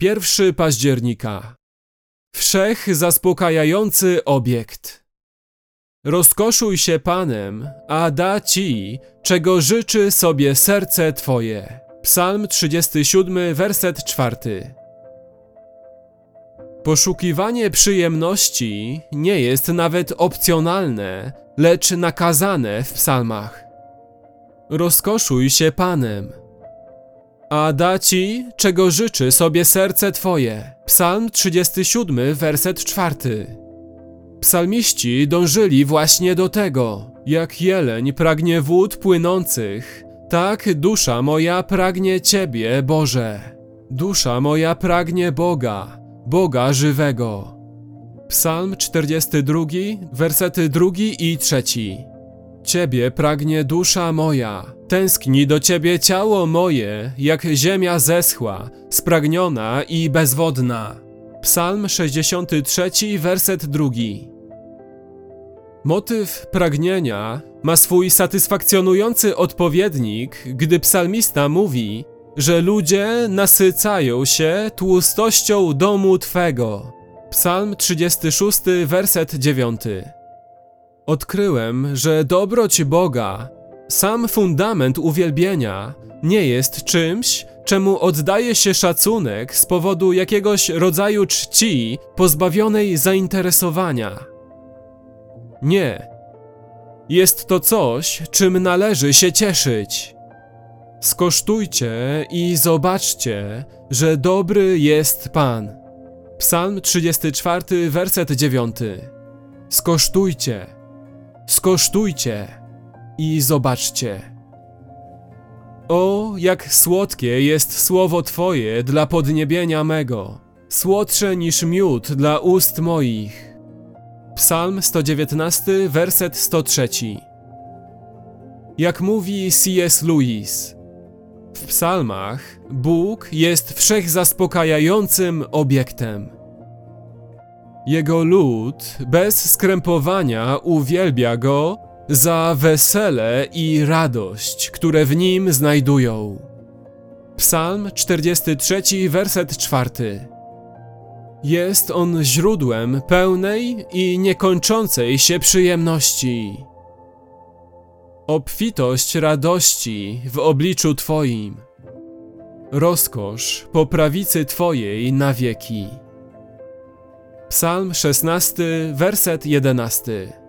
1 października. Wszech zaspokajający obiekt. Rozkoszuj się Panem, a da ci, czego życzy sobie serce Twoje. Psalm 37, werset 4. Poszukiwanie przyjemności nie jest nawet opcjonalne, lecz nakazane w psalmach. Rozkoszuj się Panem, a da ci, czego życzy sobie serce Twoje. Psalm 37, werset 4. Psalmiści dążyli właśnie do tego. Jak jeleń pragnie wód płynących, tak dusza moja pragnie Ciebie, Boże. Dusza moja pragnie Boga, Boga żywego. Psalm 42, wersety 2 i 3. Ciebie pragnie dusza moja, tęskni do Ciebie ciało moje, jak ziemia zeschła, spragniona i bezwodna. Psalm 63, werset 2. Motyw pragnienia ma swój satysfakcjonujący odpowiednik, gdy psalmista mówi, że ludzie nasycają się tłustością domu Twego. Psalm 36, werset 9. Odkryłem, że dobroć Boga, sam fundament uwielbienia, nie jest czymś, czemu oddaje się szacunek z powodu jakiegoś rodzaju czci pozbawionej zainteresowania. Nie. Jest to coś, czym należy się cieszyć. Skosztujcie i zobaczcie, że dobry jest Pan. Psalm 34, werset 9. Skosztujcie, skosztujcie i zobaczcie. O, jak słodkie jest słowo Twoje dla podniebienia mego, słodsze niż miód dla ust moich. Psalm 119, werset 103. Jak mówi C.S. Lewis, w psalmach Bóg jest wszechzaspokajającym obiektem. Jego lud bez skrępowania uwielbia go za wesele i radość, które w nim znajdują. Psalm 43, werset 4. Jest on źródłem pełnej i niekończącej się przyjemności. Obfitość radości w obliczu Twoim. Rozkosz po prawicy Twojej na wieki. Psalm 16, werset 11.